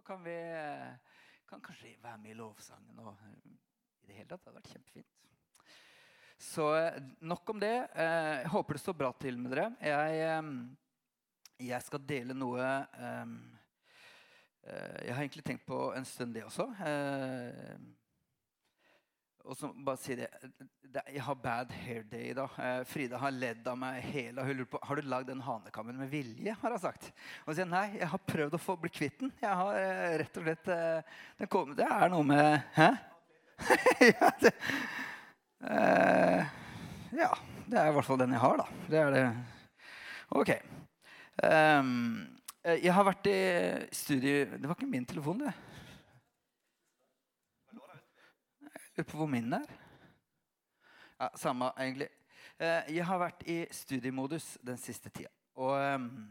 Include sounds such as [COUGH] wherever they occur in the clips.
så kan vi eh, kan kanskje være med i lovsangen. og eh, i det hele tatt. Det hadde vært kjempefint. Så eh, nok om det. Jeg håper det står bra til med dere. Jeg, jeg skal dele noe Jeg har egentlig tenkt på en stund, det også. Og så bare si det, Jeg har bad hair day i dag. Eh, Frida har ledd av meg hele Hun lurer på har du lagd den hanekammen med vilje. har jeg sagt. Og sier nei, jeg har prøvd å få bli kvitt den. Jeg har eh, rett og slett eh, den kom, Det er noe med Hæ? [LAUGHS] ja, det, eh, ja, det er i hvert fall den jeg har, da. Det er det. Ok. Eh, jeg har vært i studie Det var ikke min telefon, det. Jeg lurer på hvor min er. Ja, Samme, egentlig. Eh, jeg har vært i studiemodus den siste tida. Og ehm,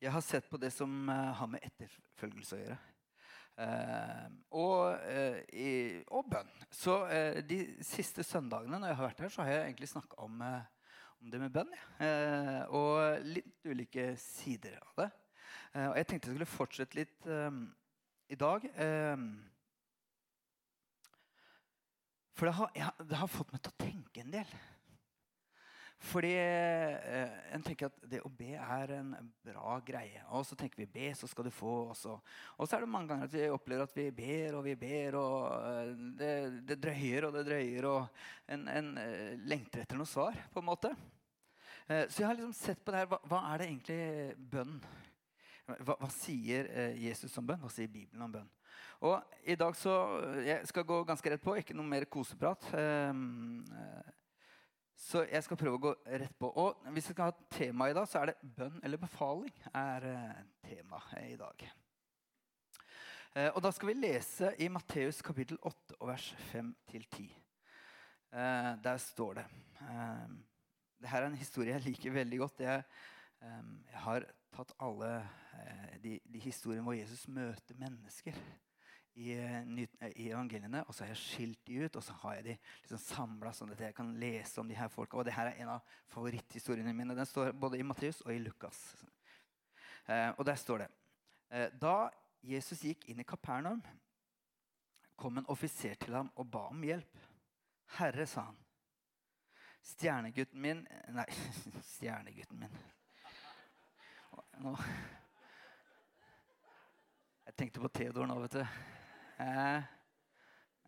jeg har sett på det som eh, har med etterfølgelse å gjøre. Eh, og, eh, og bønn. Så eh, de siste søndagene når jeg har vært her, så har jeg egentlig snakka om, eh, om det med bønn. ja. Eh, og litt ulike sider av det. Eh, og jeg tenkte jeg skulle fortsette litt eh, i dag. Eh, for det har, ja, det har fått meg til å tenke en del. Fordi eh, en tenker at det å be er en bra greie. Og så tenker vi be, så skal du få. Og så, og så er det mange ganger at vi opplever at vi ber og vi ber, og eh, det, det drøyer og det drøyer, og en, en eh, lengter etter noe svar, på en måte. Eh, så jeg har liksom sett på det her. Hva, hva er det egentlig bønn? Hva, hva sier eh, Jesus om bønn? Hva sier Bibelen om bønn? Og i dag så Jeg skal gå ganske rett på. Ikke noe mer koseprat. Ehm, eh, så jeg skal prøve å gå rett på. Og hvis vi skal ha tema i dag, så er det bønn eller befaling. er eh, tema i dag. Eh, og da skal vi lese i Matteus kapittel 8 og vers 5-10. Eh, der står det Dette er en historie jeg liker veldig godt. Jeg, eh, jeg har tatt alle de, de historiene hvor Jesus møter mennesker i, eh, eh, i evangeliene, og så har jeg skilt de ut, og så har jeg de liksom samla sånn at jeg kan lese om de her folka. Og det her er en av favoritthistoriene mine. Den står både i Matteus og i Lukas. Eh, og der står det eh, Da Jesus gikk inn i Kapernaum, kom en offiser til ham og ba om hjelp. Herre, sa han. Stjernegutten min Nei, [LAUGHS] stjernegutten min. Nå. Jeg tenkte på Theodor nå, vet du. Eh,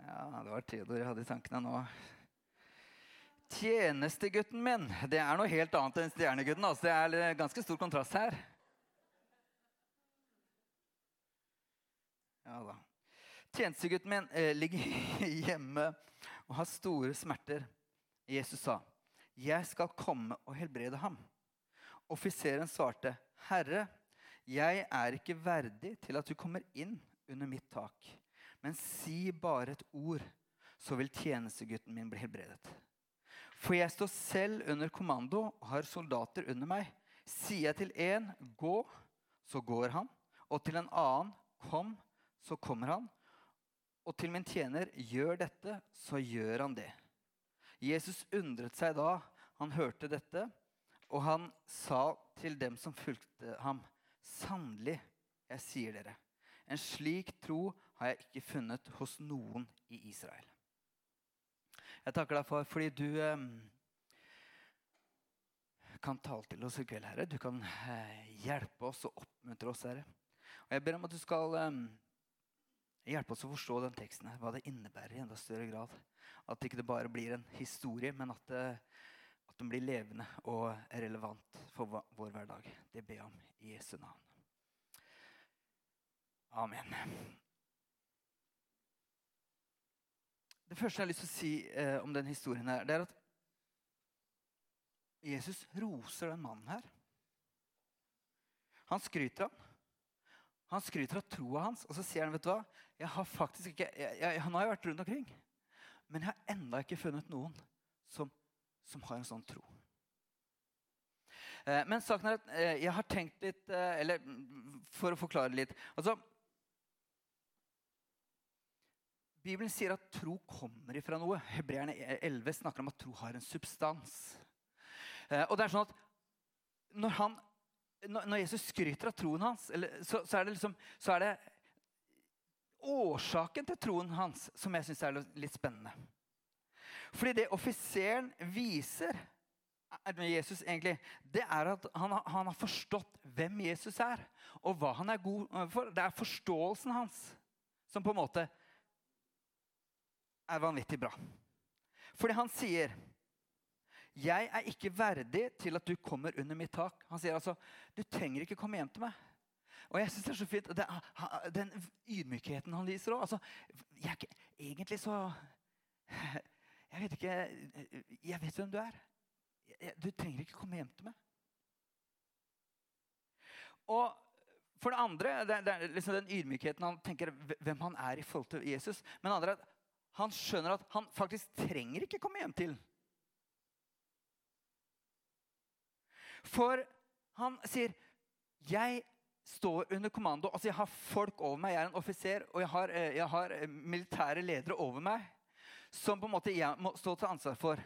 ja, det var Theodor jeg hadde i tankene nå. Tjenestegutten min. Det er noe helt annet enn stjernegutten. Altså. Det er ganske stor kontrast her. Ja da. Tjenestegutten min eh, ligger [LAUGHS] hjemme og har store smerter. Jesus sa, 'Jeg skal komme og helbrede ham.' Offiseren svarte, 'Herre, jeg er ikke verdig til at du kommer inn under mitt tak.' 'Men si bare et ord, så vil tjenestegutten min bli helbredet.' 'For jeg står selv under kommando og har soldater under meg.' 'Sier jeg til en, gå, så går han.' 'Og til en annen, kom, så kommer han.' 'Og til min tjener, gjør dette, så gjør han det.' Jesus undret seg da han hørte dette, og han sa til dem som fulgte ham, sannelig, jeg sier dere, en slik tro har jeg ikke funnet hos noen i Israel. Jeg takker deg for fordi du eh, kan tale til oss i kveld, Herre. Du kan eh, hjelpe oss og oppmuntre oss, Herre. Og jeg ber om at du skal eh, hjelpe oss å forstå den teksten, her, hva det innebærer i enda større grad. At ikke det bare blir en historie, men at, det, at den blir levende og relevant for vår hverdag. Det ber jeg om i Jesu navn. Amen. Det første jeg har lyst til å si eh, om den historien, her, det er at Jesus roser den mannen her. Han skryter ham. han. Skryter av troa hans, og så sier han, vet du hva, jeg har faktisk ikke, jeg, jeg, Han har jo vært rundt omkring, men jeg har enda ikke funnet noen som, som har en sånn tro. Eh, men saken er at eh, jeg har tenkt litt, eh, eller mm, for å forklare litt, altså, Bibelen sier at tro kommer ifra noe. Hebreerne 11 snakker om at tro har en substans. Eh, og det er sånn at når han når, Jesus skryter av troen hans, så, så, er liksom, så er det årsaken til troen hans som jeg syns er litt spennende. Fordi det offiseren viser med Jesus, egentlig, det er at han, han, har forstått hvem Jesus er, og hva han er god for. Det er forståelsen hans som på en måte er vanvittig bra. Fordi han sier 'Jeg er ikke verdig til at du kommer under mitt tak'. Han sier altså 'Du trenger ikke komme hjem til meg'. Og jeg synes det er så fint, det, Den ydmykheten han viser òg. Altså, egentlig så [LAUGHS] Jeg vet ikke Jeg vet hvem du er. Du trenger ikke komme hjem til meg. Og for det andre, det, er liksom den ydmykheten han tenker hvem han er i forhold til Jesus. Men andre, han skjønner at han faktisk trenger ikke komme hjem til. For han sier, 'Jeg står under kommando.' Altså, jeg har folk over meg. Jeg er en offiser, og jeg har, eh, jeg har eh, militære ledere over meg som på en måte jeg må stå til ansvar for.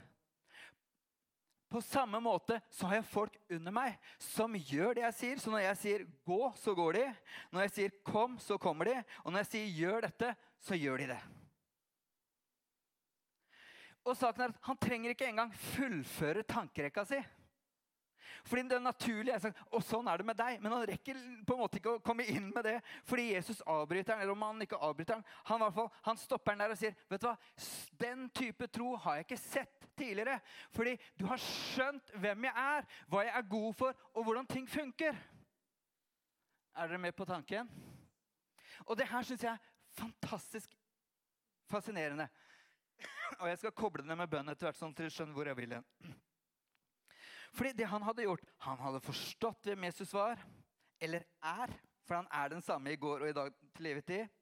På samme måte så har jeg folk under meg som gjør det jeg sier. Så når jeg sier 'gå', så går de. Når jeg sier 'kom', så kommer de. Og når jeg sier 'gjør dette', så gjør de det. Og saken er at Han trenger ikke engang fullføre tankerekka si. Fordi det er naturlig, jeg sagt, Og sånn er det med deg. Men han rekker på en måte ikke å komme inn med det fordi Jesus avbryter han, eller om han ikke avbryter han, Han, hvert fall, han stopper han der og sier, 'Vet du hva, den type tro har jeg ikke sett tidligere.' Fordi du har skjønt hvem jeg er, hva jeg er god for, og hvordan ting funker. Er dere med på tanken? Og det her syns jeg er fantastisk fascinerende. Og jeg skal koble det med bønn etter hvert, sånn til å skjønner hvor jeg vil hen. Fordi det han hadde gjort, han hadde forstått hvem Jesus var, eller er. For han er den samme i går og i dag til evig tid.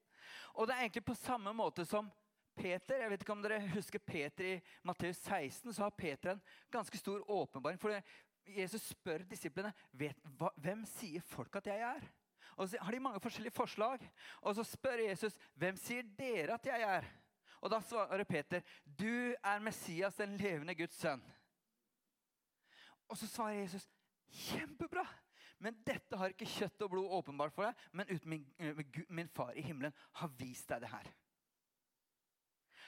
Og det er egentlig på samme måte som Peter. Jeg vet ikke om dere husker Peter I Matteus 16 så har Peter en ganske stor åpenbaring. For Jesus spør disiplene vet, hva, hvem sier folk at jeg er. Og så har de mange forskjellige forslag. Og så spør Jesus hvem sier dere at jeg er. Og da svarer Peter du er Messias, den levende Guds sønn. Og så svarer Jesus, 'Kjempebra! Men dette har ikke kjøtt og blod åpenbart for deg, men uten min, eh, min, far i himmelen har vist deg det her.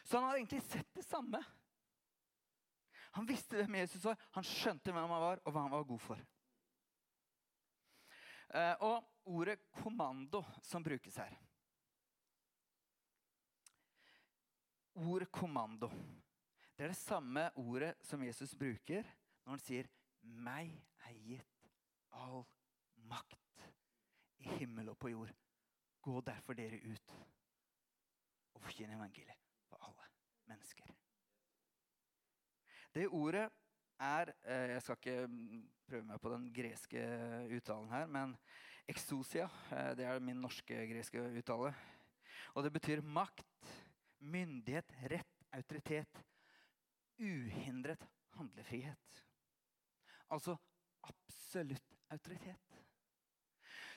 Så han har egentlig sett det samme. Han visste hvem Jesus var, han skjønte hvem han var, og hva han var god for. Eh, og ordet 'kommando' som brukes her Ordet 'kommando' det er det samme ordet som Jesus bruker når han sier meg er gitt all makt i himmel og på jord. Gå derfor dere ut og forkynn evangeliet for alle mennesker. Det ordet er eh, Jeg skal ikke prøve meg på den greske uttalen her, men exosia. Eh, det er min norske greske uttale. Og det betyr makt, myndighet, rett, autoritet. Uhindret handlefrihet. Altså absolutt autoritet.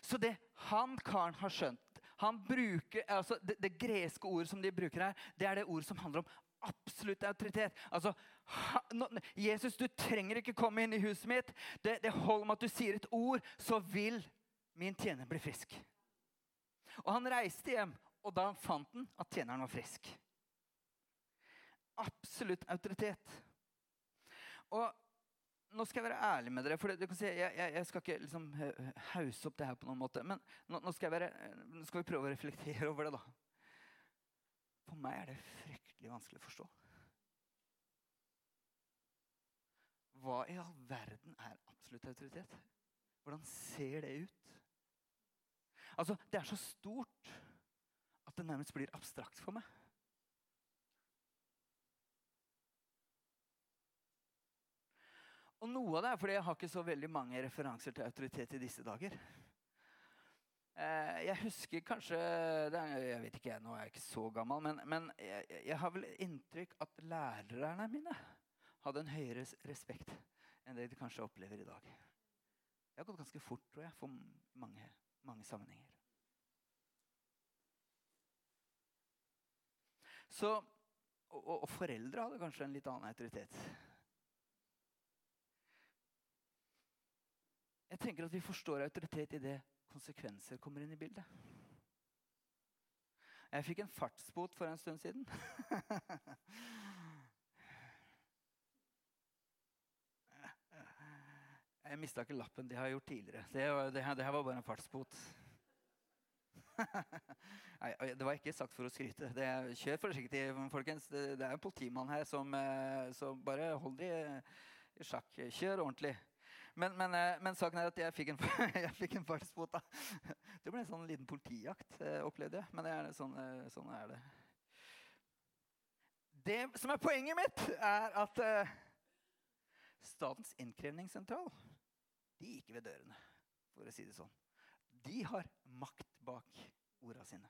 Så det han karen har skjønt han bruker, altså det, det, greske ordet som de bruker her, det er det ordet som handler om absolutt autoritet. Altså, ha, no, Jesus, du trenger ikke komme inn i huset mitt. Det, det holder med at du sier et ord, så vil min tjener bli frisk. Og han reiste hjem, og da fant han at tjeneren var frisk. Absolutt autoritet. Og nå skal jeg være ærlig med dere. for si, jeg, jeg, jeg skal ikke liksom hause opp det her på noen måte. Men nå, nå, skal være, nå, skal vi prøve å reflektere over det, da. For meg er det fryktelig vanskelig å forstå. Hva i all verden er absolutt autoritet? Hvordan ser det ut? Altså, Det er så stort at det nærmest blir abstrakt for meg. Og noe av det er fordi jeg har ikke så veldig mange referanser til autoritet i disse dager. Eh, jeg husker kanskje Jeg vet ikke, nå er jeg ikke så gammel, men, men jeg, jeg, har vel inntrykk at lærerne mine hadde en høyere respekt enn det de kanskje opplever i dag. Det har gått ganske fort, tror jeg, for mange, mange sammenhenger. Så, og, og foreldre hadde kanskje en litt annen autoritet. Jeg tenker at vi forstår autoritet i det konsekvenser kommer inn i bildet. Jeg fikk en fartsbot for en stund siden. [LAUGHS] Jeg mista ikke lappen. Det har jeg gjort tidligere. Det, det, det her var bare en fartsbot. [LAUGHS] Nei, det var ikke sagt for å skryte. Det, kjør forsiktig, folkens. Det, det er en politimann her som, eh, som bare holder i, i sjakk. Kjør ordentlig. Men, men, eh, men, saken er at jeg fikk en, [LAUGHS] jeg fikk en fartsbot. Det ble en sånn liten politijakt, eh, opplevde jeg. Men det er, sånn, sånn, er det. Det som er poenget mitt, er at Statens innkrevingssentral de gikk ved dørene, for å si det sånn. De har makt bak orda sine.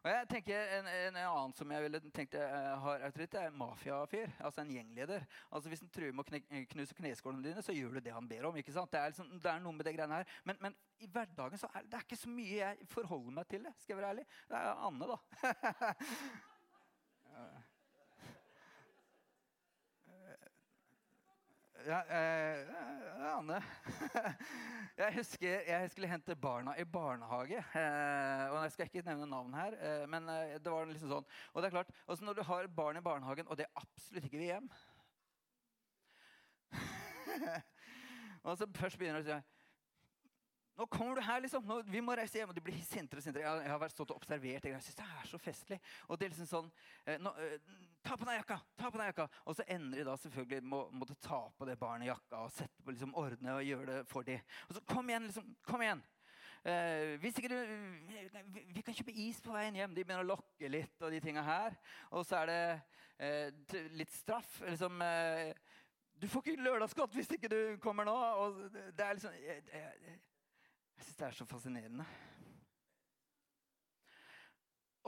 Og jeg tenker En, en annen som jeg ville tenkt jeg har autoritet, er mafiafyr. Altså en gjengleder. Altså Hvis han truer med å knuse kneskålene dine, så gjør du det han ber om. ikke sant? Det er, liksom, det er noe med det greiene her. Men, men, i hverdagen så er det er ikke så mye jeg forholder meg til det. skal jeg være ærlig. Det er Anne, da. [LAUGHS] Ja, eh, Anne. [LAUGHS] jeg husker jeg skulle hente barna i barnehage. Eh, og Jeg skal ikke nevne navn her, eh, men eh, det var liksom sånn. Og det er klart, også Når du har barn i barnehagen, og det er absolutt ikke vil hjem [LAUGHS] Og så først begynner du å si nå kommer du her, liksom. Nå, vi må reise hjem. Og de blir sintere og sintere. Jeg, har vært stått og observert. Jeg synes det er så festlig. Og det er liksom sånn eh, nå, eh, Ta på deg jakka! ta på deg jakka. Og så ender de da selvfølgelig med å måtte ta på det barnet jakka og sette på liksom ordne og gjøre det for dem. Og så kom igjen, liksom. Kom igjen. Eh, hvis ikke du, vi, vi kan kjøpe is på veien hjem. De begynner å lokke litt. Og de tinga her. Og så er det eh, litt straff. liksom... Eh, du får ikke lørdagsgodt hvis ikke du kommer nå. Og det er liksom... Jeg, syns det er så fascinerende.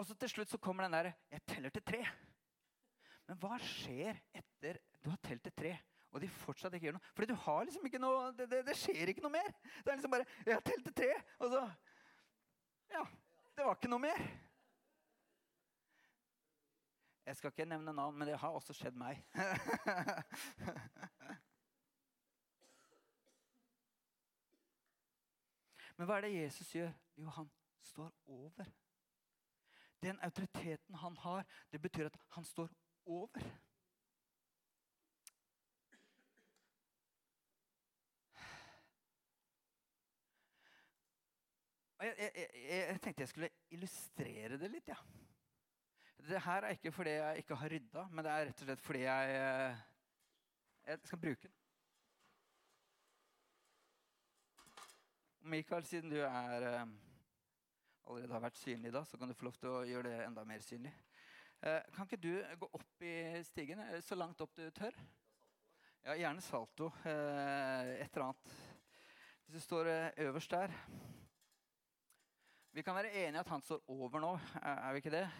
Og så til slutt så kommer den der Jeg teller til tre. Men hva skjer etter du har telt til tre, og de fortsatt ikke gjør noe? Fordi du har liksom ikke noe Det, det, det skjer ikke noe mer. Det er liksom bare Jeg har telt til tre, og så Ja. Det var ikke noe mer. Jeg skal ikke nevne navn, men det har også skjedd meg. [LAUGHS] Men hva er det Jesus gjør? Jo, han står over. Den autoriteten han har, det betyr at han står over. Jeg, jeg, jeg, tenkte jeg skulle illustrere det litt. Ja. Det her er ikke fordi jeg ikke har rydda, men det er rett og slett fordi jeg, jeg skal bruke den. Mikael, siden du er, eh, allerede har vært synlig, da, så kan du få lov til å gjøre det enda mer synlig. Eh, kan ikke du gå opp i stigen eh, så langt opp du tør? Ja, Gjerne salto. et eller annet. Hvis du står øverst der Vi kan være enige at han står over nå, er vi ikke det?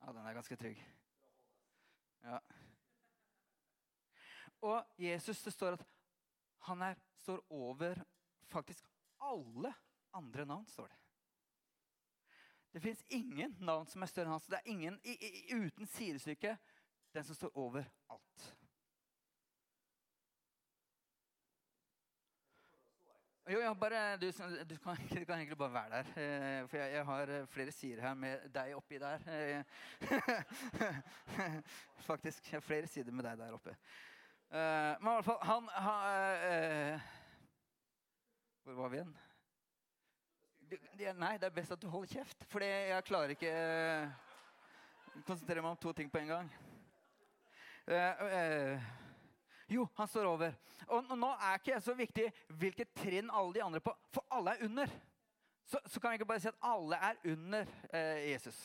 Ja, den er ganske trygg. Ja. Og Jesus, det står at han er, står over faktisk alle andre navn, står det. Det fins ingen navn som er større enn hans. Det er ingen i, i, uten sidestykke den som står over alt. Jo, ja, bare, du, du, kan, du, kan, egentlig bare være der. Eh, for jeg, jeg, har eh, flere sider her med deg oppi der. Eh, [LAUGHS] faktisk. Jeg har flere sider med deg der oppe. Eh, men i hvert fall, han, han eh, hvor var vi igjen? Nei, det er best at du holder kjeft. For jeg klarer ikke å uh, konsentrere meg om to ting på en gang. Uh, uh, jo, han står over. Og nå er ikke jeg så viktig hvilket trinn alle de andre på, for alle er under. Så, så kan vi ikke bare si at alle er under Jesus.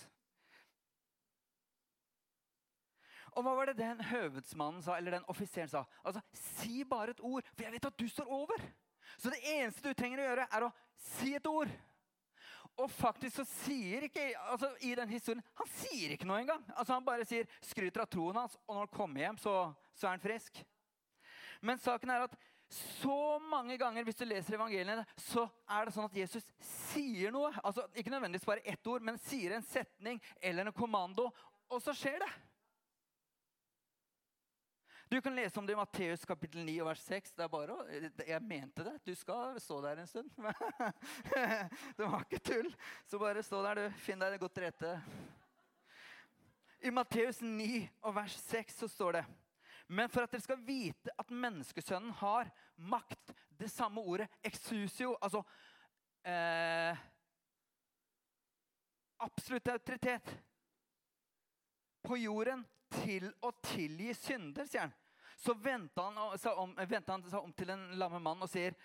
Og hva var det den høvedsmannen sa, eller den offiseren sa? Altså, Si bare et ord, for jeg vet at du står over. Så det eneste du trenger å gjøre, er å si et ord. Og faktisk så sier ikke altså i den historien, Han sier ikke noe engang. Altså Han bare sier, skryter av troen hans, og når han kommer hjem, så, så er han frisk. Men saken er at så mange ganger hvis du leser evangeliene, så er det sånn at Jesus sier noe. altså Ikke nødvendigvis bare ett ord, men sier en setning eller en kommando, og så skjer det. Du kan lese om det i Matteus kapittel 9 vers 6. Det er bare å, jeg mente det. Du skal stå der en stund. [LAUGHS] det var ikke tull. Så bare stå der, du. Finn deg godt til rette. I Matteus 9 og vers 6 så står det men for at dere skal vite at menneskesønnen har makt Det samme ordet exusio, altså eh, Absolutt autoritet på jorden til å tilgi synder, sier han. Så vendte han, seg om, han seg om til en lamme mann og sier,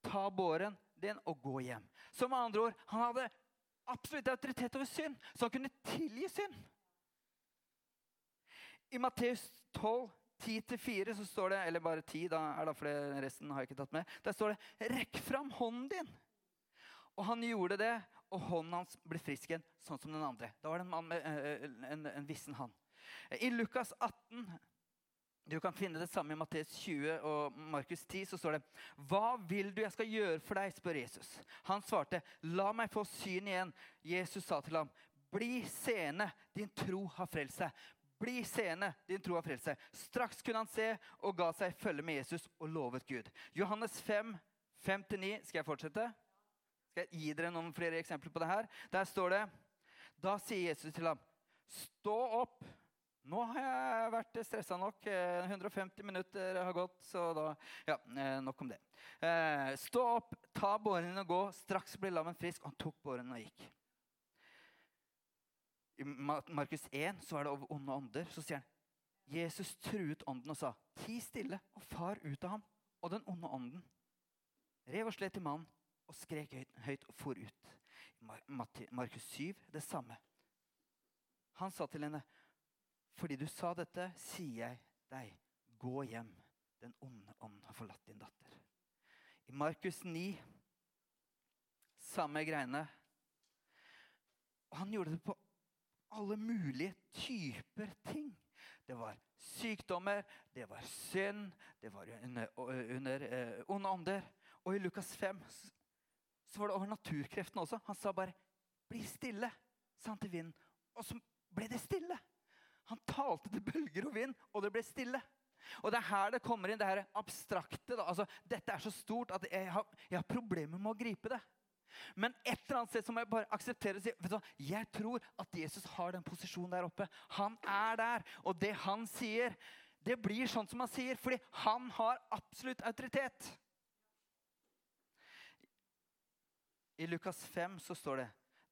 ta båren din og gå hjem. Så med andre ord, han hadde absolutt autoritet over synd, så han kunne tilgi synd. I Matteus 12, 10-4 så står det Eller bare 10, da er det for resten har jeg ikke tatt med. Der står det 'Rekk fram hånden din'. Og han gjorde det, og hånden hans ble frisk igjen, sånn som den andre. Da var det en mann med eh, en, en vissen hand. I Lukas 18 du kan finne det samme i Matteus 20 og Markus 10. så står det, 'Hva vil du jeg skal gjøre for deg?' spør Jesus. Han svarte, 'La meg få syn igjen.' Jesus sa til ham, 'Bli seende, din tro har frelst deg.' Bli seende, din tro har frelst deg. Straks kunne han se og ga seg følge med Jesus og lovet Gud. Johannes 5, 5-9. Skal jeg fortsette? Skal jeg gi dere noen flere eksempler på det her? Der står det Da sier Jesus til ham, stå opp. Nå har jeg vært stressa nok. 150 minutter har gått, så da Ja, eh, nok om det. Eh, stå opp, ta båren din og gå. Straks blir lammen frisk. Han tok båren og gikk. I Markus 1 så er det over onde ånder. Så sier han Jesus truet ånden og sa, 'Ti stille og far ut av ham.' Og den onde ånden rev og slet i mannen og skrek høyt, høyt og for ut. Markus 7 det samme. Han sa til henne, 'Fordi du sa dette, sier jeg deg, gå hjem. Den onde ånd har forlatt din datter.' I Markus 9 samme greiene. Han gjorde det på alle mulige typer ting. Det var sykdommer, det var synd, det var under, under uh, onde ånder. Og i Lukas 5 så var det over naturkreftene også. Han sa bare 'bli stille', sa han til vinden. Og så ble det stille. Han talte til bølger og vind, og det ble stille. Og Det er her det kommer inn, det her abstrakte. Altså, dette er så stort at jeg har, jeg har problemer med å gripe det. Men et eller annet sted så må jeg bare akseptere og si vet du hva, jeg tror at Jesus har den posisjonen der oppe. Han er der. Og det han sier, det blir sånn som han sier, fordi han har absolutt autoritet. I Lukas 5 så står det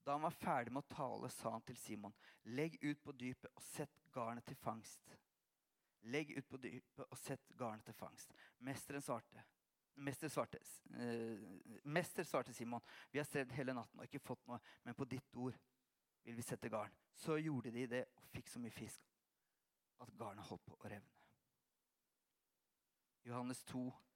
da han var ferdig med å tale, sa han til Simon.: Legg ut på dypet og sett garnet til fangst. Legg ut på dypet og sett garnet til fangst. Mesteren svarte. Mester svarte, eh, mester svarte Simon, vi har strevd hele natten og ikke fått noe, men på ditt ord vil vi sette garn. Så gjorde de det og fikk så mye fisk at garnet holdt på å revne. Johannes 2 eh,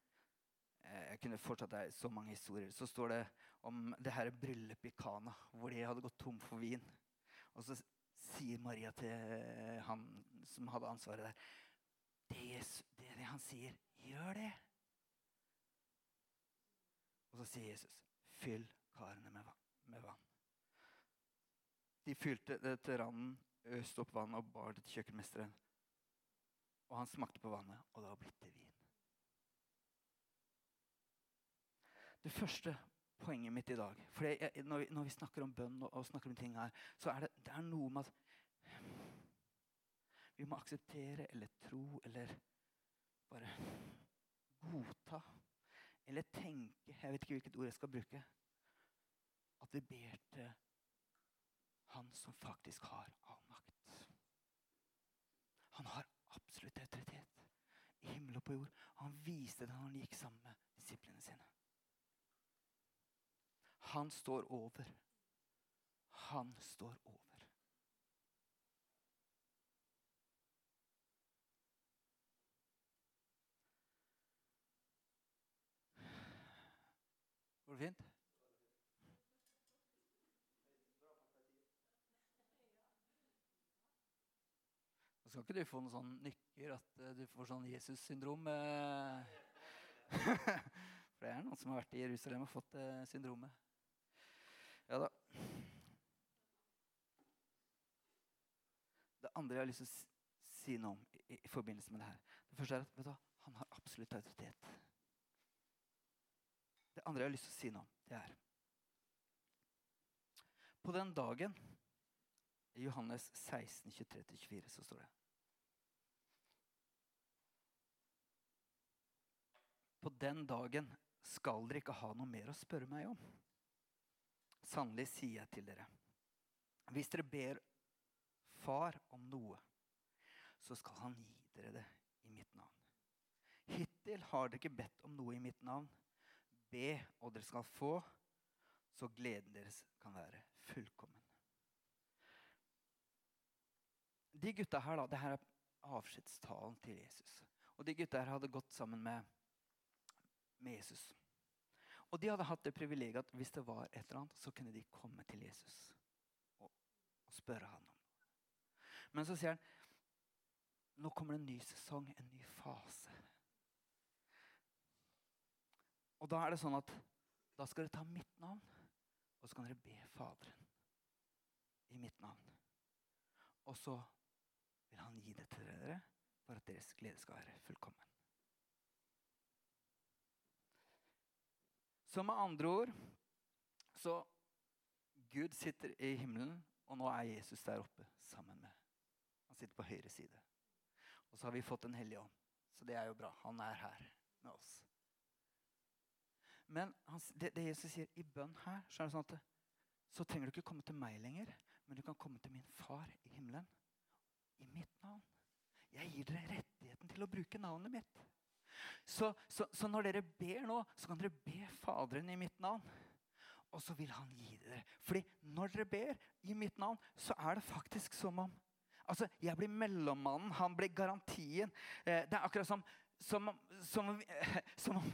Jeg kunne fortsatt der så mange historier. Så står det om det her bryllupet i Kana, hvor de hadde gått tom for vin. Og så sier Maria til eh, han som hadde ansvaret der det, det han sier, gjør det. Og så sier Jesus, 'Fyll karene med. Med vann. De fylte det til randen, øste opp vann og bar det til kjøkkenmesteren. Og han smakte på vannet, og det var blitt til vin. Det første poenget mitt i dag for jeg, når, vi, når, vi, snakker om bønn og, og, snakker om ting her, så er det, det er noe med at vi må akseptere eller tro eller bare godta eller tenke Jeg vet ikke hvilket ord jeg skal bruke. At vi ber til Han som faktisk har all makt. Han har absolutt autoritet i himmel og på jord. Han viste det når han gikk sammen med disiplene sine. Han står over. Han står over. Går det fint? Nå skal ikke du få noen sånn nykker at eh, du får sånn Jesus-syndrom. Eh. [LAUGHS] For det er noen som har vært i Jerusalem og fått eh, syndromet. Ja da. Det andre jeg har lyst til å si noe om i, i forbindelse med det her. Det første er at du, han har absolutt autoritet. Det andre jeg har lyst til å si noe om, det er På den dagen i Johannes 16, 23-24 så står det På den dagen skal dere ikke ha noe mer å spørre meg om. Sannelig sier jeg til dere, hvis dere ber Far om noe, så skal han gi dere det i mitt navn. Hittil har dere ikke bedt om noe i mitt navn. Be, og dere skal få, så gleden deres kan være fullkommen. De gutta her, da, det her er avskjedstalen til Jesus. Og de gutta her hadde gått sammen med, med Jesus. Og de hadde hatt det privilegiet at hvis det var et eller annet, så kunne de komme til Jesus og, og spørre han. Men så sier han nå kommer det en ny sesong, en ny fase. Og da er det sånn at da skal dere ta mitt navn, og så kan dere be Faderen i mitt navn. Og så vil han gi det til dere for at deres glede skal være fullkommen. Så med andre ord så Gud sitter i himmelen, og nå er Jesus der oppe sammen med sitter på høyre side. Og så har vi fått Den hellige ånd. Så det er jo bra. Han er her med oss. Men han, det, det, Jesus sier i bønn her, så er det sånn at så trenger du ikke komme til meg lenger, men du kan komme til min far i himmelen i mitt navn. Jeg gir dere rettigheten til å bruke navnet mitt. Så, så, så, når dere ber nå, så kan dere be Faderen i mitt navn. Og så vil han gi dere. Fordi når dere ber i mitt navn, så er det faktisk som om Altså, Jeg blir mellommannen, han blir garantien. Eh, det er akkurat som, som, som, som om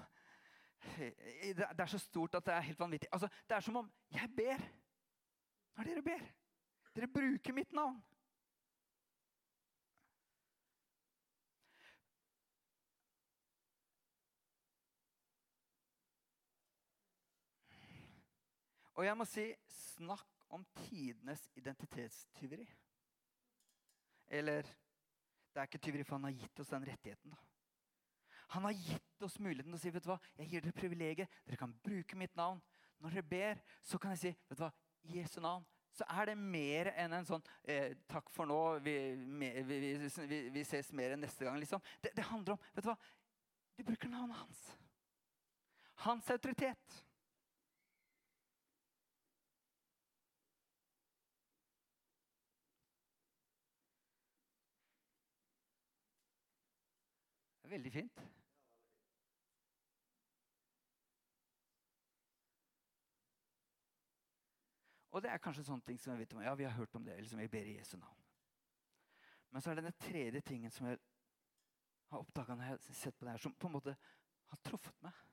[LAUGHS] Det er så stort at det er helt vanvittig. Altså, Det er som om jeg ber når dere ber. Dere bruker mitt navn. Og jeg må si snakk om tidenes identitetstyveri. Eller det er ikke tyveri, for han har gitt oss den rettigheten. da. Han har gitt oss muligheten til å si vet du hva, jeg gir dere privilegiet. Dere kan bruke mitt navn. Når dere ber, så kan jeg si vet du hva, i Jesu navn så er det mer enn en sånn eh, 'Takk for nå, vi, vi, vi, vi ses mer enn neste gang'. liksom. Det, det handler om vet du hva, Du bruker navnet hans. Hans autoritet. Veldig fint. Og det er kanskje sånne ting som jeg vet om. Ja, vi har hørt om det, eller som jeg ber i Jesu navn. Men så er det den tredje tingen som jeg har oppdaga når jeg har sett på det her, som på en måte har truffet meg.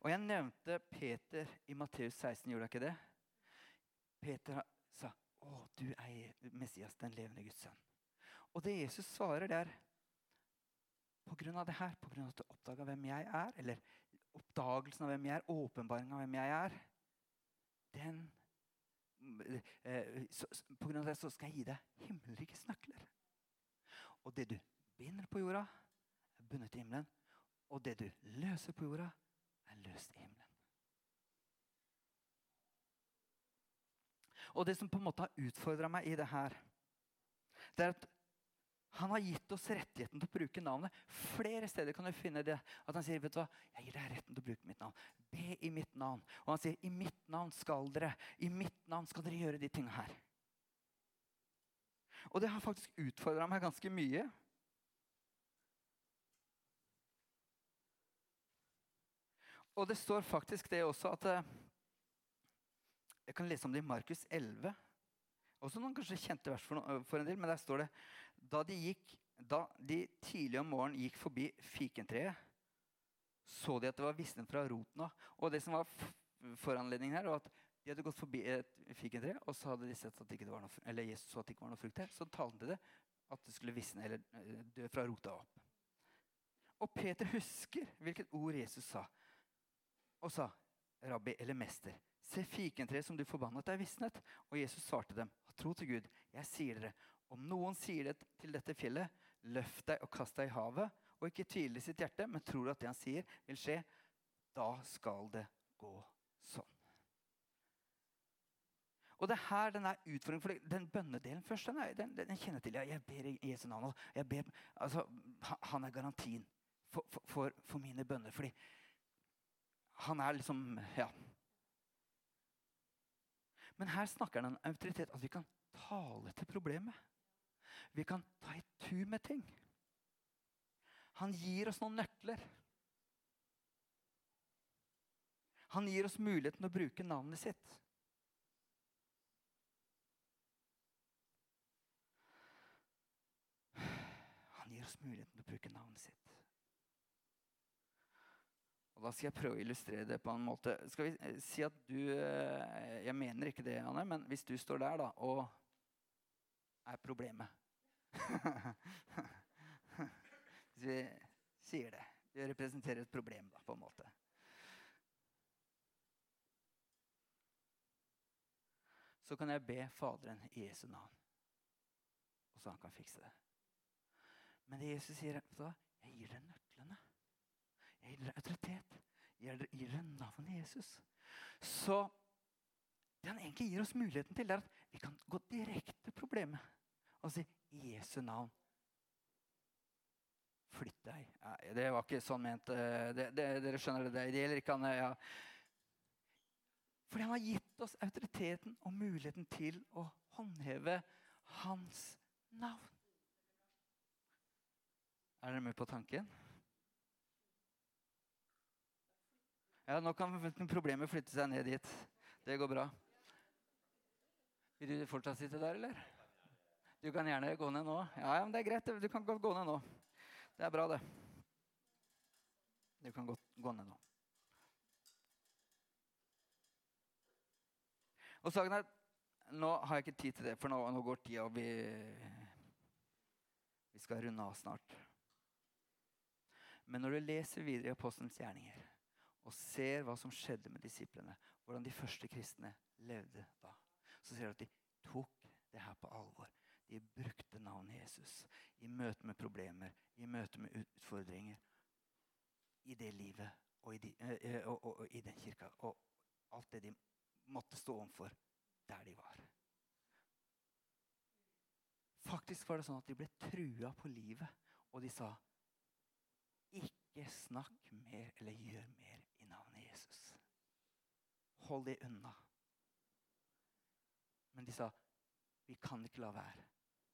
Og jeg nevnte Peter i Matteus 16, gjorde jeg ikke det? Peter sa, 'Å, du er Messias, den levende Guds sønn'. Og det Jesus svarer, det er på grunn av det her, på grunn av at du oppdaga hvem jeg er, eller oppdagelsen av hvem jeg er, åpenbaringen av hvem jeg er den, eh, På grunn av det så skal jeg gi deg himmelrikets nøkler. Og det du binder på jorda, er bundet i himmelen. Og det du løser på jorda, er løst i himmelen. Og det som på en måte har utfordra meg i det her, det er at han har gitt oss rettigheten til å bruke navnet. Flere steder kan du finne det. At han sier vet du hva, jeg gir deg retten til å bruke mitt navn. Be i mitt navn. Og han sier i mitt navn skal dere i mitt navn skal dere gjøre de tingene her. Og det har faktisk utfordra meg ganske mye. Og det står faktisk det også at eh, Jeg kan lese om det i Markus 11. Også noen kanskje kjente vers for, for en del, men der står det da de, gikk, da de tidlig om morgenen gikk forbi fikentreet, så de at det var visnet fra roten av. Og det som var foranledningen her, var at de hadde gått forbi et fikentre, og så hadde de sett at det ikke var noe, eller Jesus så at det ikke var noe frukt her. Så talte de det at det skulle visne eller eh, dø fra rota opp. Og Peter husker hvilket ord Jesus sa. Og sa, 'Rabbi eller mester, se fikentreet som du forbannet, er visnet.' Og Jesus svarte dem, tro til Gud. Jeg sier dere, Om noen sier det til dette fjellet, løft deg og kast deg i havet, og ikke tviler i sitt hjerte, men tror at det han sier, vil skje, da skal det gå sånn. Og det er her den er utfordringen. For den bønnedelen først, den, er, den, den kjenner til. Jeg ber i Jesu navn. Ber, altså, han er garantien for, for, for, mine bønner. Fordi han er liksom Ja. Men her snakker han om autoritet. At vi kan tale til problemet. Vi kan ta i tur med ting. Han gir oss noen nøkler. Han gir oss muligheten å bruke navnet sitt. Han gir oss muligheten å bruke navnet sitt. Og Da skal jeg prøve å illustrere det på en måte. Skal vi eh, si at du eh, Jeg mener ikke det, Anne, men hvis du står der da, og er problemet [LAUGHS] Hvis vi sier det. Det representerer et problem, da, på en måte. Så kan jeg be Faderen i Jesu navn, og så han kan fikse det. Men det Jesus sier, da, jeg gir deg nøklene. Jeg gir dere autoritet. Jeg gir dere navnet Jesus. Så det han egentlig gir oss muligheten til, er at vi kan gå direkte til problemet og si i Jesu navn. Flytt deg. Ja, det var ikke sånn ment. Eh, det, det, dere skjønner det. Det gjelder ikke han ja. Fordi han har gitt oss autoriteten og muligheten til å håndheve hans navn. Er dere med på tanken? Ja, nå kan problemet flytte seg ned dit. Det går bra. Vil du fortsatt sitte der, eller? Du kan gjerne gå ned nå. Ja, ja, men det er greit. Du kan godt gå ned nå. Det er bra, det. Du kan godt gå ned nå. Og saken er, Nå har jeg ikke tid til det, for nå, nå går tida, og vi, vi skal runde av snart. Men når du leser videre i Apostelens gjerninger og ser hva som skjedde med disiplene, hvordan de første kristne levde da, så ser du at de tok det her på alvor. De brukte navnet Jesus i møte med problemer, i møte med utfordringer. I det livet og i, de, og, og, og i den kirka. Og alt det de måtte stå overfor der de var. Faktisk var det sånn at de ble trua på livet, og de sa ikke snakk mer eller gjør mer i navnet Jesus. Hold det unna. Men de sa vi kan ikke la være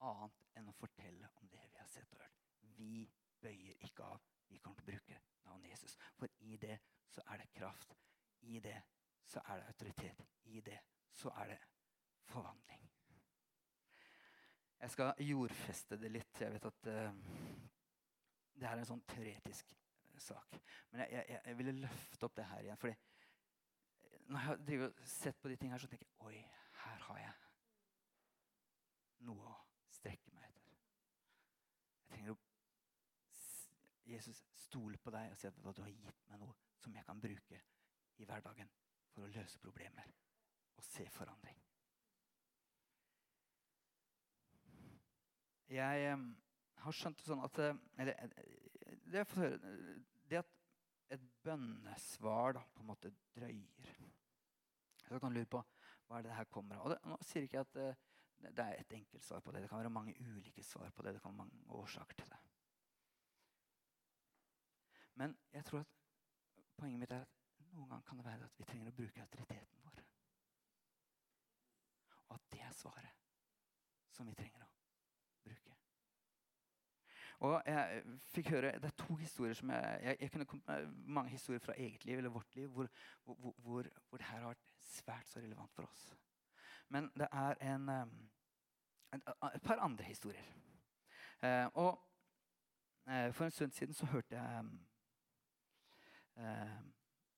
annet enn å fortelle om det vi har sett og hørt. Vi bøyer ikke av. Vi kommer til å bruke navnet Jesus. For i det så er det kraft. I det så er det autoritet. I det så er det forvandling. Jeg skal jordfeste det litt. Jeg vet at uh, det er en sånn teoretisk eh, sak. Men jeg, jeg, jeg, ville løfte opp det her igjen. fordi når jeg har sett på de tingene så tenker jeg oi, her har jeg noe å strekke meg etter. Jeg trenger å Jesus stole på deg og si at du har gitt meg noe som jeg kan bruke i hverdagen for å løse problemer og se forandring. Jeg har skjønt det sånn at eh, eller, eh, det, høre, det, at et bønnesvar da, på en måte drøyer Så kan du lure på hva er det her kommer av. Nå sier jeg ikke at det, det er et enkelt svar på det. Det kan være mange ulike svar på det. Det kan være mange årsaker til det. Men jeg tror at poenget mitt er at noen ganger kan det være at vi trenger å bruke autoriteten vår. Og at det er svaret som vi trenger å bruke. Og jeg fikk høre, Det er to historier som jeg, jeg, jeg kunne kommet med mange historier fra eget liv eller vårt liv hvor, hvor, hvor, hvor det her har vært svært så relevant for oss. Men det er en, en, et par andre historier. Eh, og eh, for en stund siden så hørte jeg eh,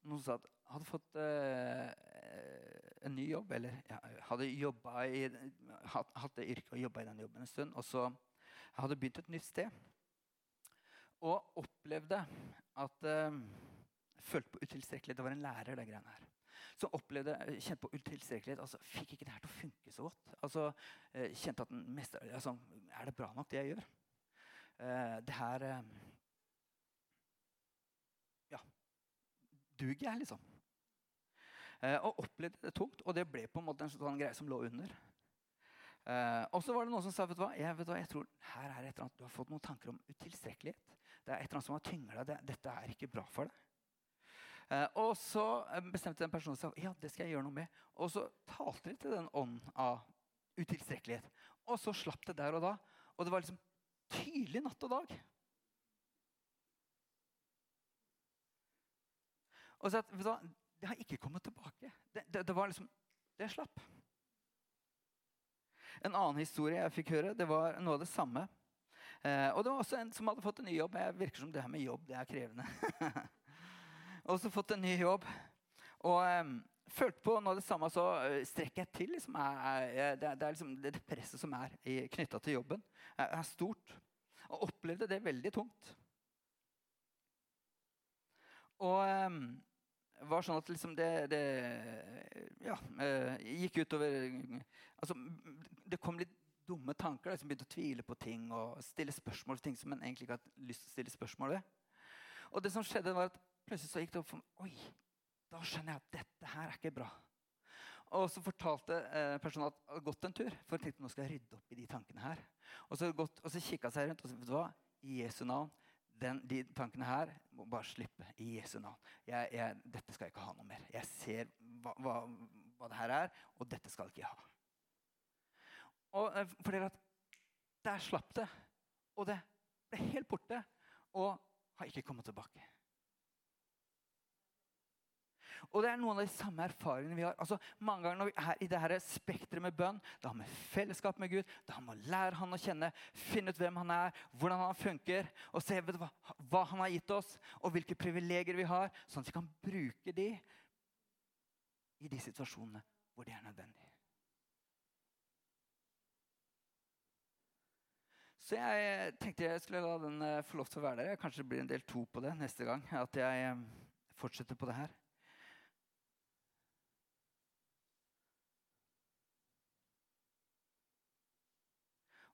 noen sa at hadde fått eh, en ny jobb, eller ja, hadde i, hatt, det yrket og jobba i den jobben en stund. Og så hadde begynt et nytt sted. Og opplevde at eh, Følte på utilstrekkelighet. Det var en lærer, det greiene her. som opplevde, kjente på utilstrekkelighet. altså Fikk ikke det her til å funke så godt. altså kjente at den meste, altså, Er det bra nok, det jeg gjør? det her Duger jeg, liksom? og opplevde det tungt. Og det ble på en måte en sånn greie som lå under. Eh, og så var det noen som sa vet du hva, jeg, vet du hva, jeg tror her er et eller annet, du har fått noen tanker om utilstrekkelighet. Det er et eller annet som har tyngla deg. Dette er ikke bra for deg. Eh, og så bestemte den personen seg ja, det skal jeg gjøre noe med. Og så talte de til den ånden av utilstrekkelighet. Og så slapp det der og da. Og det var liksom tydelig natt og dag. Og så at, Det har ikke kommet tilbake. Det, det, det var liksom, det slapp. En annen historie jeg fikk høre, det var noe av det samme. Eh, og det var også en som hadde fått en ny jobb. Jeg virker som det her med jobb det er krevende. [LAUGHS] også fått en ny jobb. Og eh, følte på noe av det samme. Så uh, strekker jeg til. Liksom, jeg, det, det, er liksom det, presset som er knytta til jobben, er, er stort. Og opplevde det veldig tungt. Og um, var sånn at liksom det, det ja, eh, gikk utover altså, Det kom litt dumme tanker. Liksom begynte å tvile på ting og stille spørsmål ting som en egentlig ikke hadde lyst til å stille spørsmål ved. Og det som skjedde var at Plutselig så gikk det opp for meg Oi, da skjønner jeg at dette her er ikke bra. Og så fortalte eh, personen at hadde gått en tur. For jeg tenkte nå skal jeg rydde opp i de tankene her. Og så, gått, og så kikka seg rundt og sa vet du hva, i Jesu navn den, de tankene her må bare slippe i Jesu navn. Jeg, jeg, dette skal jeg ikke ha noe mer. Jeg ser hva, hva, hva det her er, og dette skal jeg ikke ha. Og for fordi at Der slapp det. Og det ble helt borte. Og har ikke kommet tilbake. Og det er noen av de samme erfaringene vi har. Altså, mange ganger når vi er i det spekteret med bønn, det har med fellesskap med Gud, det har med å lære han å kjenne, finne ut hvem han er, hvordan han funker, og se hva, hva han har gitt oss, og hvilke privilegier vi har, sånn at vi kan bruke de i de situasjonene hvor det er nødvendig. Så jeg tenkte jeg skulle la den eh, få lov til å være der. Kanskje det blir en del to på det neste gang. At jeg eh, fortsetter på det her.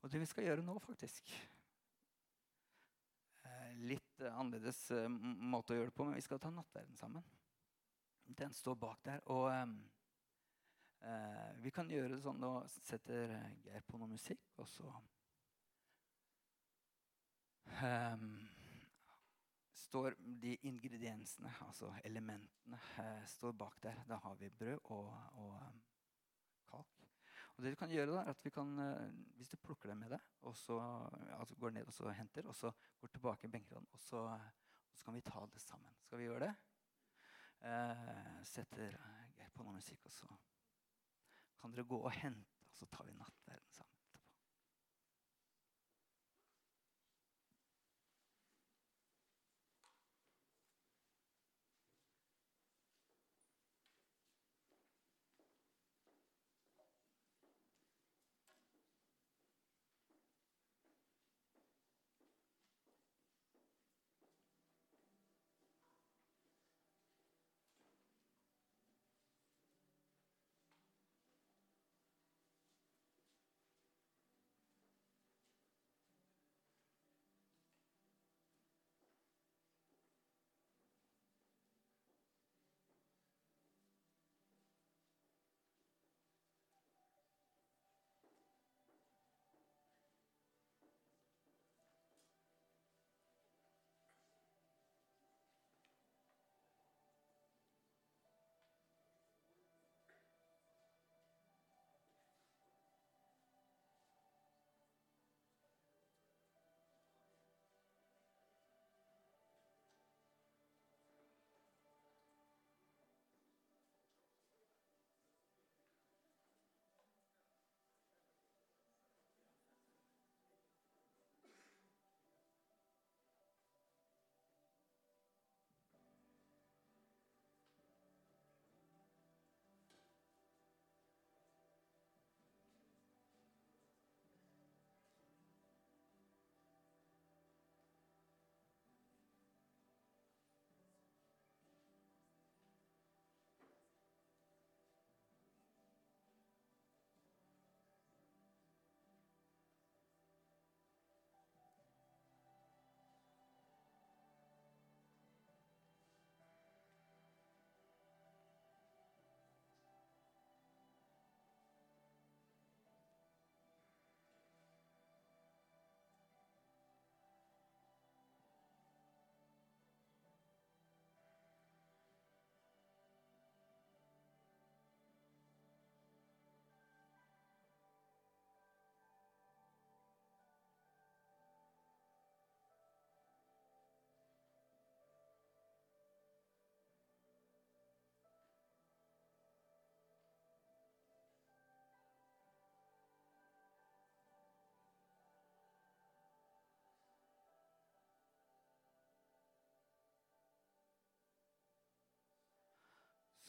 Og det vi skal gjøre nå, faktisk eh, Litt annerledes eh, måte å gjøre det på, men vi skal ta nattverden sammen. Den står bak der. Og eh, vi kan gjøre det sånn Nå setter Geir på noe musikk, og så um, står de ingrediensene, altså elementene, eh, står bak der. Da har vi brød og, og og det du kan gjøre da, er at vi kan, eh, Hvis du plukker det med deg, og så altså går ned og så henter, og så går tilbake i benkeradene, og, og så kan vi ta det sammen. Skal vi gjøre det? Eh, setter Geir på noe musikk, og så kan dere gå og hente, og så tar vi nattverden sammen.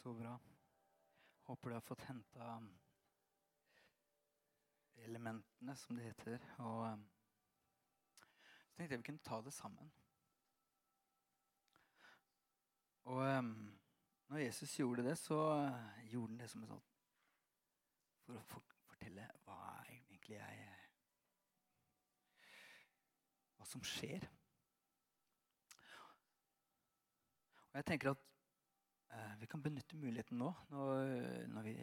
Så bra. Håper du har fått henta elementene, som det heter. Og um, så tenkte jeg vi kunne ta det sammen. Og um, når Jesus gjorde det, så uh, gjorde han det som en sånn For å fortelle hva egentlig jeg Hva som skjer. Og jeg tenker at vi kan benytte muligheten nå når, vi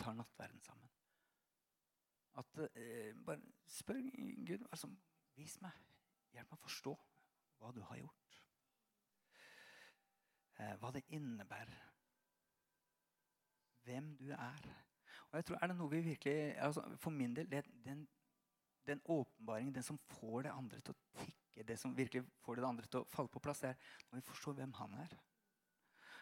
tar nattverden sammen. At uh, Bare spør Gud altså, Vis meg. Hjelp meg å forstå hva du har gjort. Eh, hva det innebærer. Hvem du er. Og jeg tror, er det noe vi virkelig, altså For min del det, den, den åpenbaringen, den som får det andre til å tikke, det som virkelig får det andre til å falle på plass, er når vi forstår hvem han er.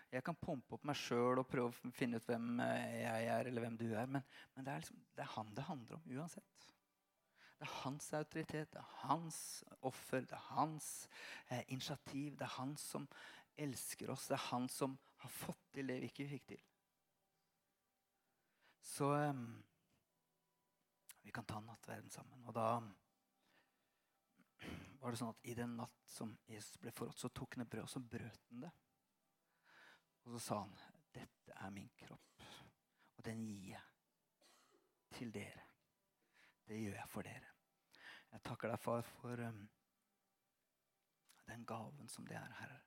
Jeg kan pumpe opp meg sjøl og prøve å finne ut hvem eh, jeg er, eller hvem du er, men, men det, er liksom, det er han det handler om uansett. Det er hans autoritet, det er hans offer, det er hans eh, initiativ. Det er han som elsker oss. Det er han som har fått til det vi ikke fikk til. Så eh, vi kan ta nattverden sammen. Og da var det sånn at i den natt som Jesus ble forrådt, så tok han et brød, og så brøt han det. Og så sa han, 'Dette er min kropp, og den gir jeg til dere.' Det gjør jeg for dere. Jeg takker deg, far, for um, den gaven som det er, Herre.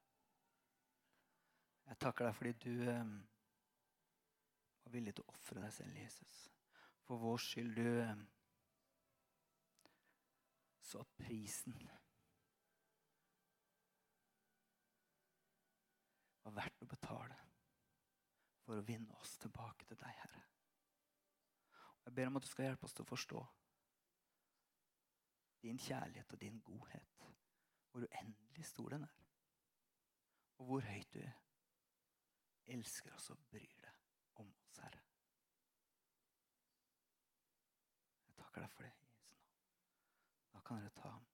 Jeg takker deg fordi du um, var villig til å ofre deg selv, Jesus. For vår skyld. Du um, så prisen var verdt å betale for å vinne oss tilbake til deg, Herre. Jeg ber om at du skal hjelpe oss til å forstå din kjærlighet og din godhet. Hvor uendelig stor den er. Og hvor høyt du elsker oss og bryr deg om oss, Herre. Jeg takker deg for det Da kan dere ta ham.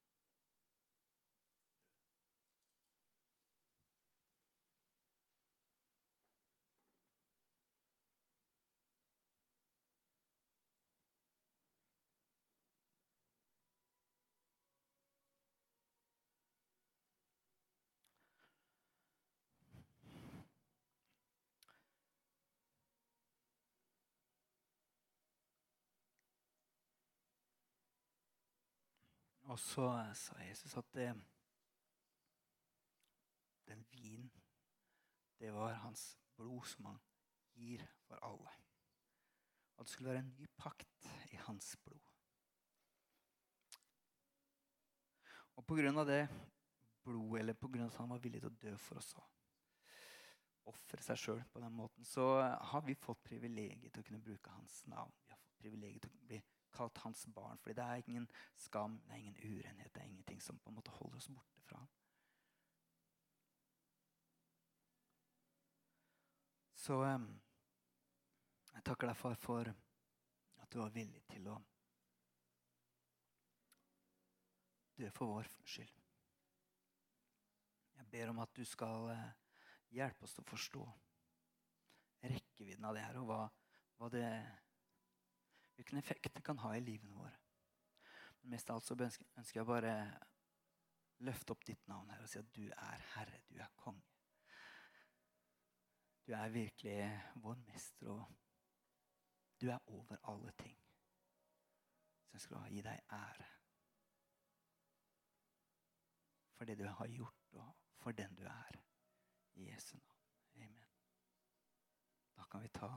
Og så sa Jesus at det, den vinen, det var hans blod som han gir for alle. At det skulle være en ny pakt i hans blod. Og på grunn av det blodet, eller på at han var villig til å dø for oss, ofre seg sjøl på den måten, så har vi fått privilegiet til å kunne bruke hans navn. Vi har fått privilegiet til å bli kalt hans barn. fordi det er ingen skam, det er ingen urenhet, det er ingenting som på en måte holder oss borte fra ham. Så jeg takker deg, far, for at du var villig til å dø for vår skyld. Jeg ber om at du skal uh, hjelpe oss til å forstå rekkevidden av det her, og hva, hva det hvilken effekt det kan ha i livene våre. Men mest av alt så ønsker jeg bare løfte opp ditt navn her og si at du er Herre, du er konge. Du er virkelig vår mester, og du er over alle ting. Så jeg skal gi deg ære for det du har gjort, og for den du er. I Jesu navn. Amen. Da kan vi ta